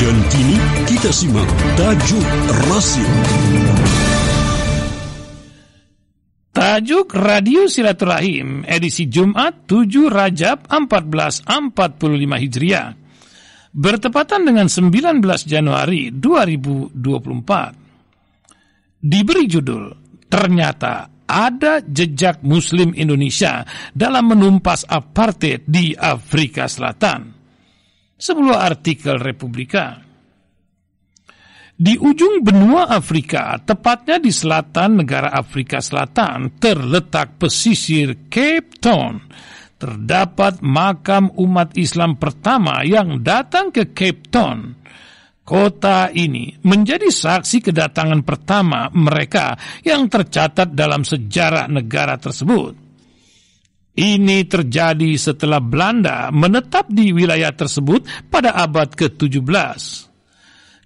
Dan kini kita simak tajuk rasim. Tajuk Radio Silaturahim edisi Jumat 7 Rajab 1445 Hijriah bertepatan dengan 19 Januari 2024. Diberi judul Ternyata ada jejak Muslim Indonesia dalam menumpas apartheid di Afrika Selatan. Sebuah artikel Republika. Di ujung benua Afrika, tepatnya di selatan negara Afrika Selatan, terletak pesisir Cape Town. Terdapat makam umat Islam pertama yang datang ke Cape Town. Kota ini menjadi saksi kedatangan pertama mereka yang tercatat dalam sejarah negara tersebut. Ini terjadi setelah Belanda menetap di wilayah tersebut pada abad ke-17.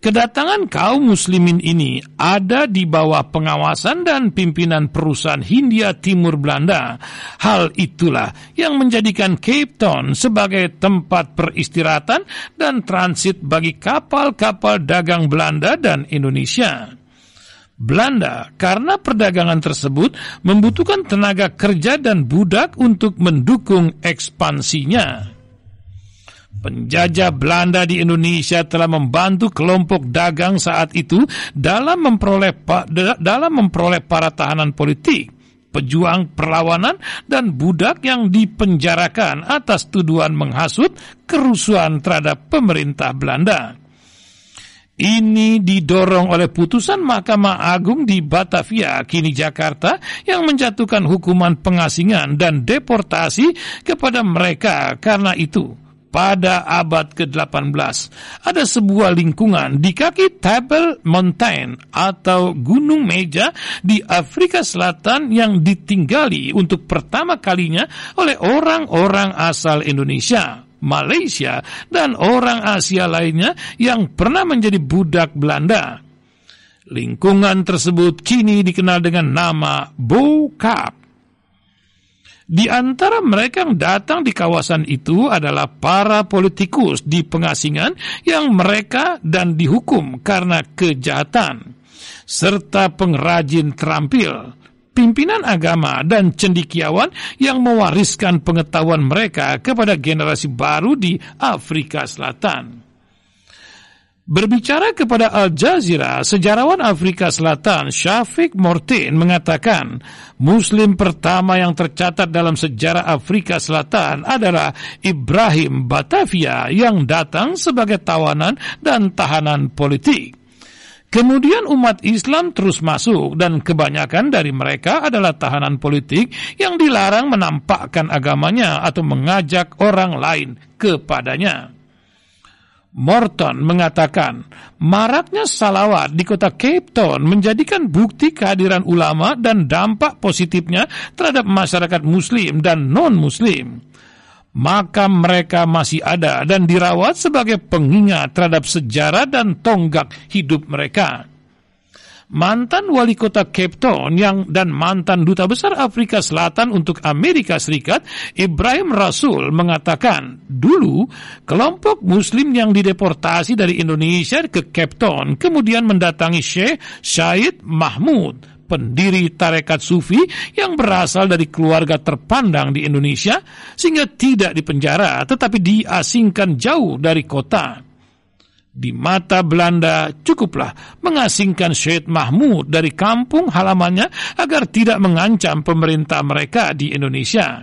Kedatangan kaum muslimin ini ada di bawah pengawasan dan pimpinan perusahaan Hindia Timur Belanda. Hal itulah yang menjadikan Cape Town sebagai tempat peristirahatan dan transit bagi kapal-kapal dagang Belanda dan Indonesia. Belanda karena perdagangan tersebut membutuhkan tenaga kerja dan budak untuk mendukung ekspansinya. Penjajah Belanda di Indonesia telah membantu kelompok dagang saat itu dalam memperoleh dalam memperoleh para tahanan politik, pejuang perlawanan dan budak yang dipenjarakan atas tuduhan menghasut kerusuhan terhadap pemerintah Belanda. Ini didorong oleh putusan Mahkamah Agung di Batavia, kini Jakarta, yang menjatuhkan hukuman pengasingan dan deportasi kepada mereka karena itu pada abad ke-18 ada sebuah lingkungan di kaki Table Mountain atau Gunung Meja di Afrika Selatan yang ditinggali untuk pertama kalinya oleh orang-orang asal Indonesia. Malaysia, dan orang Asia lainnya yang pernah menjadi budak Belanda. Lingkungan tersebut kini dikenal dengan nama Bokap. Di antara mereka yang datang di kawasan itu adalah para politikus di pengasingan yang mereka dan dihukum karena kejahatan, serta pengrajin terampil, pimpinan agama dan cendikiawan yang mewariskan pengetahuan mereka kepada generasi baru di Afrika Selatan. Berbicara kepada Al Jazeera, sejarawan Afrika Selatan Syafiq Mortin mengatakan, Muslim pertama yang tercatat dalam sejarah Afrika Selatan adalah Ibrahim Batavia yang datang sebagai tawanan dan tahanan politik. Kemudian umat Islam terus masuk dan kebanyakan dari mereka adalah tahanan politik yang dilarang menampakkan agamanya atau mengajak orang lain kepadanya. Morton mengatakan, maraknya salawat di kota Cape Town menjadikan bukti kehadiran ulama dan dampak positifnya terhadap masyarakat muslim dan non-muslim. Makam mereka masih ada dan dirawat sebagai pengingat terhadap sejarah dan tonggak hidup mereka. Mantan wali kota Cape Town yang dan mantan duta besar Afrika Selatan untuk Amerika Serikat, Ibrahim Rasul mengatakan, dulu kelompok muslim yang dideportasi dari Indonesia ke Cape Town kemudian mendatangi Syekh Syed Mahmud, pendiri tarekat sufi yang berasal dari keluarga terpandang di Indonesia sehingga tidak dipenjara tetapi diasingkan jauh dari kota di mata Belanda cukuplah mengasingkan Syed Mahmud dari kampung halamannya agar tidak mengancam pemerintah mereka di Indonesia.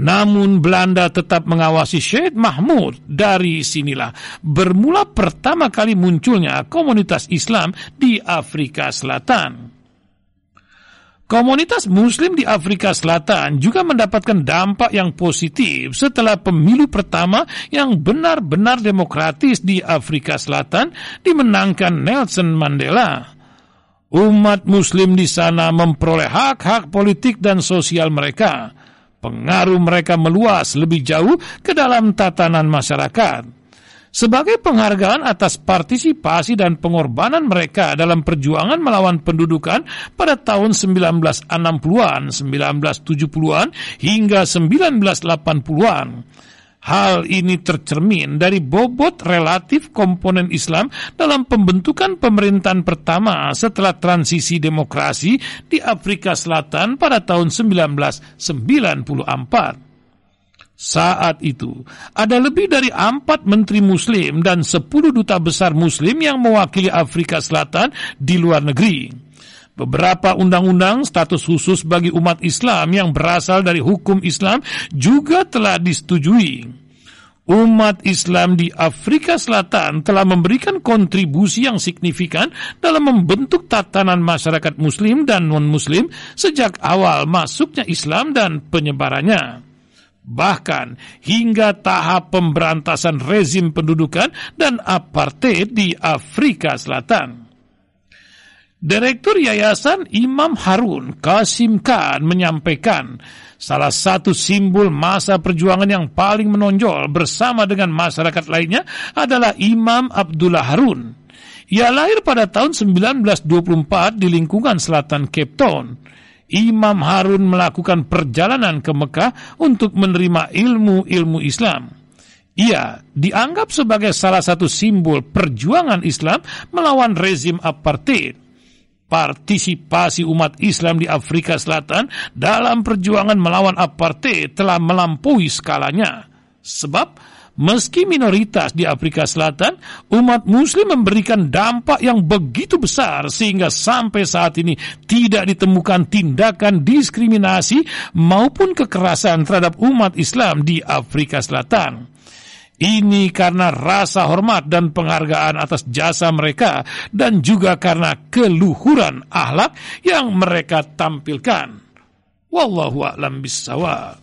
Namun Belanda tetap mengawasi Syed Mahmud dari sinilah bermula pertama kali munculnya komunitas Islam di Afrika Selatan. Komunitas Muslim di Afrika Selatan juga mendapatkan dampak yang positif setelah pemilu pertama yang benar-benar demokratis di Afrika Selatan dimenangkan Nelson Mandela. Umat Muslim di sana memperoleh hak-hak politik dan sosial mereka. Pengaruh mereka meluas lebih jauh ke dalam tatanan masyarakat sebagai penghargaan atas partisipasi dan pengorbanan mereka dalam perjuangan melawan pendudukan pada tahun 1960-an, 1970-an hingga 1980-an. Hal ini tercermin dari bobot relatif komponen Islam dalam pembentukan pemerintahan pertama setelah transisi demokrasi di Afrika Selatan pada tahun 1994. Saat itu, ada lebih dari empat menteri muslim dan sepuluh duta besar muslim yang mewakili Afrika Selatan di luar negeri. Beberapa undang-undang status khusus bagi umat Islam yang berasal dari hukum Islam juga telah disetujui. Umat Islam di Afrika Selatan telah memberikan kontribusi yang signifikan dalam membentuk tatanan masyarakat Muslim dan non-Muslim sejak awal masuknya Islam dan penyebarannya bahkan hingga tahap pemberantasan rezim pendudukan dan apartheid di Afrika Selatan. Direktur Yayasan Imam Harun Kasim Khan menyampaikan salah satu simbol masa perjuangan yang paling menonjol bersama dengan masyarakat lainnya adalah Imam Abdullah Harun. Ia lahir pada tahun 1924 di lingkungan selatan Cape Town. Imam Harun melakukan perjalanan ke Mekah untuk menerima ilmu-ilmu Islam. Ia dianggap sebagai salah satu simbol perjuangan Islam melawan rezim apartheid partisipasi umat Islam di Afrika Selatan dalam perjuangan melawan apartheid telah melampaui skalanya. Sebab meski minoritas di Afrika Selatan, umat muslim memberikan dampak yang begitu besar sehingga sampai saat ini tidak ditemukan tindakan diskriminasi maupun kekerasan terhadap umat Islam di Afrika Selatan. Ini karena rasa hormat dan penghargaan atas jasa mereka dan juga karena keluhuran akhlak yang mereka tampilkan. Wallahu a'lam bissawab.